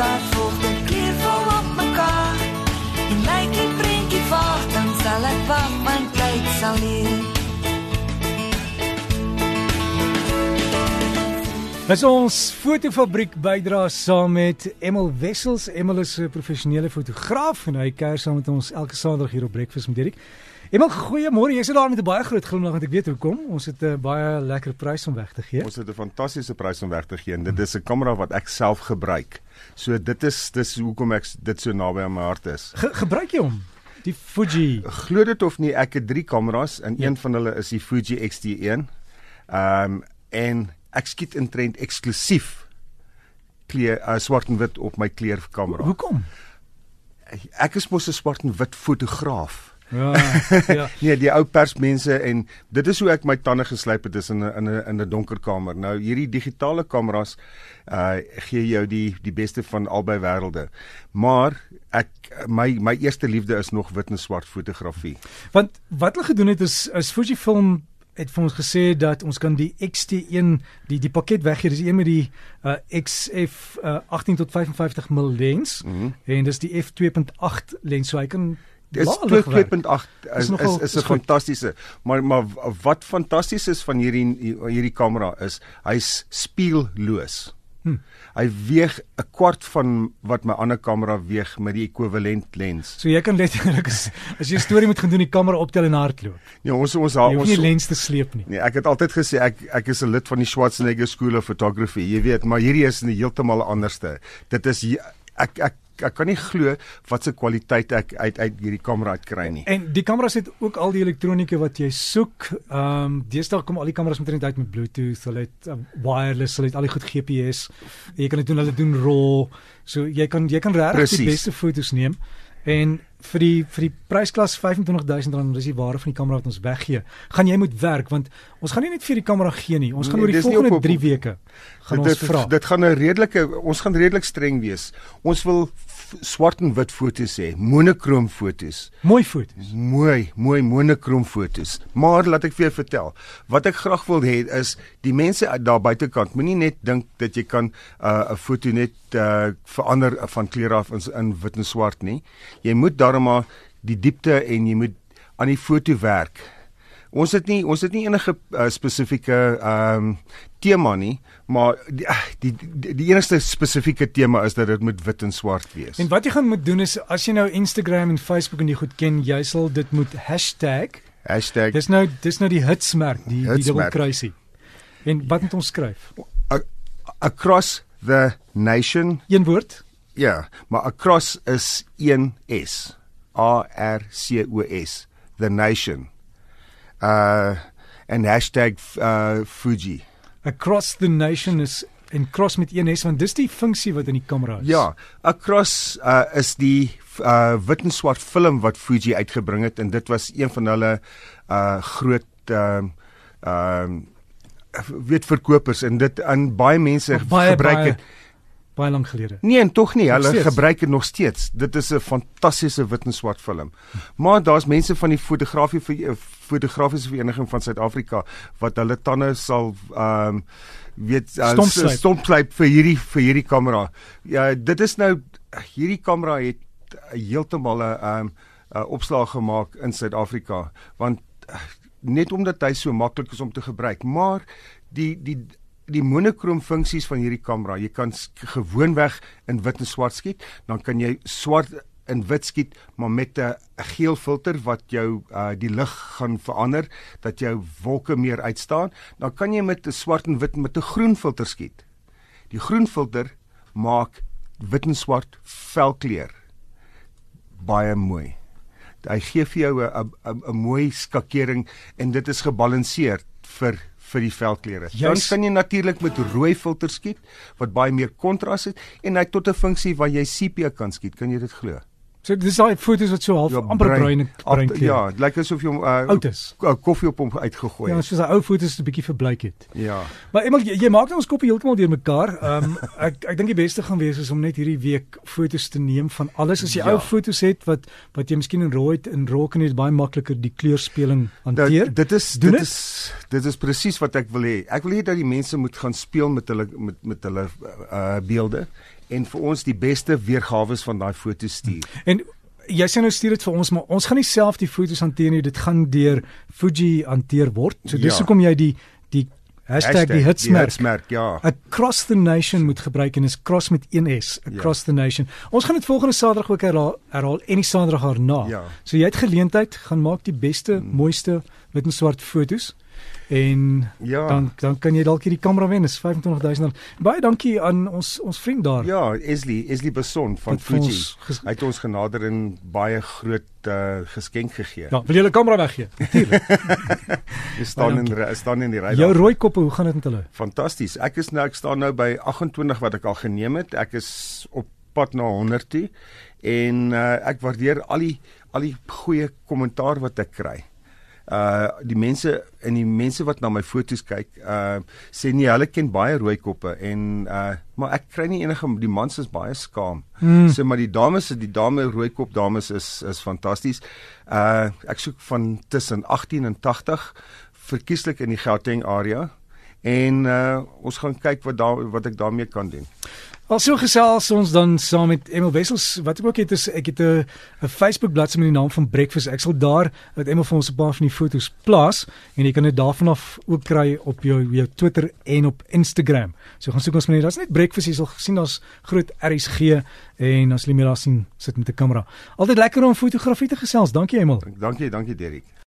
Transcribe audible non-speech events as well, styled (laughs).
mekaar volg, dit keer val op mekaar. En lyk die prentjie vaag, dan sal ek wag, my tyd sal leer. Dis ons fotofabriek bydra saam met Emil Wessels. Emil is 'n professionele fotograaf en hy kuier saam met ons elke Saterdag hier op Breakfast met Dirk. Emil, goeiemôre. Jy sit daar met 'n baie groot glimlag want ek weet hoekom. Ons het 'n baie lekker prys om weg te gee. Ons het 'n fantastiese prys om weg te gee en dit is 'n kamera wat ek self gebruik. So dit is dis hoekom ek dit so naby aan my hart is. Ge gebruik jy hom? Die Fuji. Glo dit of nie, ek het 3 kameras en ja. een van hulle is die Fuji X-T1. Ehm um, en ek skiet in trend eksklusief kleur uh, swart en wit op my kleurkamera. Hoekom? Ek is mos 'n swart en wit fotograaf. Ja, (laughs) ja. nee, die ou persmense en dit is hoe ek my tande geslyp het is in 'n in 'n in 'n donker kamer. Nou hierdie digitale kameras uh gee jou die die beste van albei wêrelde. Maar ek my my eerste liefde is nog wit en swart fotografie. Want wat hulle gedoen het is is Fujifilm het vir ons gesê dat ons kan die XT1 die die pakket weggee dis een met die uh, XF uh, 18 tot 55 mm lens mm -hmm. en dis die f2.8 lens so hy kan Dis 2.8 is is is 'n fantastiese maar maar wat fantasties is van hierdie hierdie kamera is hy's spieelloos. Hm. Hy weeg 'n kwart van wat my ander kamera weeg met die ekwivalent lens. So jy kan letterlik as, as jy 'n storie moet gaan doen, die kamera optel en hardloop. Ja, ons ons ons nie lens te sleep nie. Nee, ek het altyd gesê ek ek is 'n lid van die Schwarzenegger School of Photography. Jy weet, maar hierdie is 'n heeltemal anderste. Dit is ek ek ek kan nie glo wat se kwaliteit ek uit uit hierdie kamera uit kry nie. En die kamera het ook al die elektronika wat jy soek. Ehm um, deesdae kom al die kameras met internet uit met Bluetooth, hulle het uh, wireless, hulle het al die goed GPS. Jy kan dit doen, hulle doen RAW. So jy kan jy kan regtig die beste foto's neem. En vir die vir die prysklas R25000 dis die ware van die kamera wat ons weggee. Gaan jy moet werk want ons gaan nie net vir die kamera gee nie. Ons gaan nee, oor die volgende 3 weke gaan dit, ons vra. Dit, dit gaan 'n redelike ons gaan redelik streng wees. Ons wil swart en wit foto's hê, monokroom foto's. Mooi foto's. Mooi, mooi monokroom foto's. Maar laat ek vir jou vertel, wat ek graag wil hê is die mense daar buitekant moenie net dink dat jy kan 'n uh, foto net uh, verander van kleur af in, in wit en swart nie. Jy moet daarmee die diepte en jy moet aan die foto werk. Ons het nie ons het nie enige uh, spesifieke ehm um, tema nie, maar die ah, die, die die enigste spesifieke tema is dat dit moet wit en swart wees. En wat jy gaan moet doen is as jy nou Instagram en Facebook en die goed ken, jy sal dit moet hashtag hashtag Dis nou dis nou die hitsmerk, die hitsmerk. die dubbel kruisie. En wat moet ons skryf? Across the nation. Een woord? Ja, maar across is 1 S. A R C O S. The nation uh en hashtag uh Fuji. Across the nation is en cross met een S want dis die funksie wat in die kamera is. Ja, across uh is die uh wit en swart film wat Fuji uitgebring het en dit was een van hulle uh groot ehm uh, ehm uh, weet verkopers en dit aan baie mense baie, gebruik het baie, lank gelede. Nee, en tog nie. Hulle gebruik dit nog steeds. Dit is 'n fantastiese wit en swart film. Maar daar's mense van die fotografie vir eh, fotografiese vereniging van Suid-Afrika wat hulle tande sal ehm um, weet stompslyp vir hierdie vir hierdie kamera. Ja, dit is nou hierdie kamera het heeltemal 'n ehm um, 'n opslag gemaak in Suid-Afrika want net omdat hy so maklik is om te gebruik, maar die die die monokroom funksies van hierdie kamera. Jy kan gewoonweg in wit en swart skiet, dan kan jy swart en wit skiet maar met 'n geel filter wat jou uh, die lig gaan verander dat jou wolke meer uitstaan. Dan kan jy met 'n swart en wit met 'n groen filter skiet. Die groen filter maak wit en swart velkleur baie mooi. Hy gee vir jou 'n 'n mooi skakering en dit is gebalanseerd vir vir die velkleure. Dan kan jy natuurlik met rooi filter skiet wat baie meer kontras het en hy tot 'n funksie waar jy sepia kan skiet. Kan jy dit glo? So dis daai foto's wat so half ja, amper bruin bruin kleur. Ja, dit lyk asof jy hom uh, koffie op hom uitgegooi het. Ja, soos daai ou foto's 'n bietjie verbleik het. Ja. Maar eendag jy, jy maak nou ons koppe heeltemal deurmekaar. Ehm um, (laughs) ek ek dink die beste gaan wees is om net hierdie week foto's te neem van alles. As jy ja. ou foto's het wat wat jy miskien in rooi en rooi kan jy baie makliker die kleurspeling hanteer. Da, dit is dit, dit is dit is presies wat ek wil hê. Ek wil hê dat die mense moet gaan speel met hulle met met hulle uh beelde en vir ons die beste weergawe van daai foto's stuur. En jy sê nou stuur dit vir ons, maar ons gaan nie self die foto's hanteer nie. Dit gaan deur Fuji hanteer word. So dis Ja. hoekom jy die die hashtag, die hitsmerk hitsmerk, ja. across the nation moet gebruik en is cross met 1s across the nation. Ons gaan dit volgende Saterdag ook herhaal, herhaal en die Saterdag daarna. Ja. So jy het geleentheid gaan maak die beste, mooiste wit en swart foto's en Ja. dan dan kan jy dalk hierdie kamera wen. Dis R25000. Baie dankie aan ons ons vriend daar. Ja, Esli, Esli Beson van vir Fuji. ons Hy het ons genader en baie groot uh, geskenk gegee. Ja, wil jy 'n kamera weggee? Natuurlik. (laughs) Jy staan in staan in die ry. Jou rooi koppe, hoe gaan dit met hulle? Fantasties. Ek is nou ek staan nou by 28 wat ek al geneem het. Ek is op pad na 100 toe en uh, ek waardeer al die al die goeie kommentaar wat ek kry. Uh die mense en die mense wat na my foto's kyk, uh sê nee, hulle ken baie rooi koppe en uh maar ek kry nie enige die mans is baie skaam. Hmm. So maar die dames, die dame rooi kop dames is is fantasties. Uh ek soek van tussen 18 en 80 verkieslik in die Gauteng area en uh ons gaan kyk wat daar wat ek daarmee kan doen. Also gesels ons dan saam met Emil Wessels wat ek ook het is ek het 'n Facebook bladsy met die naam van Breakfast. Ek sal daar dat Emil vir ons 'n paar van die foto's plaas en jy kan dit daarvan af ook kry op jou jou Twitter en op Instagram. So gaan soek ons net. Daar's net Breakfast jy sal sien daar's groot RSG en as jy meer daar sien sit met 'n kamera. Altyd lekker om fotografie te gesels. Dankie Emil. Dankie, dankie Derek.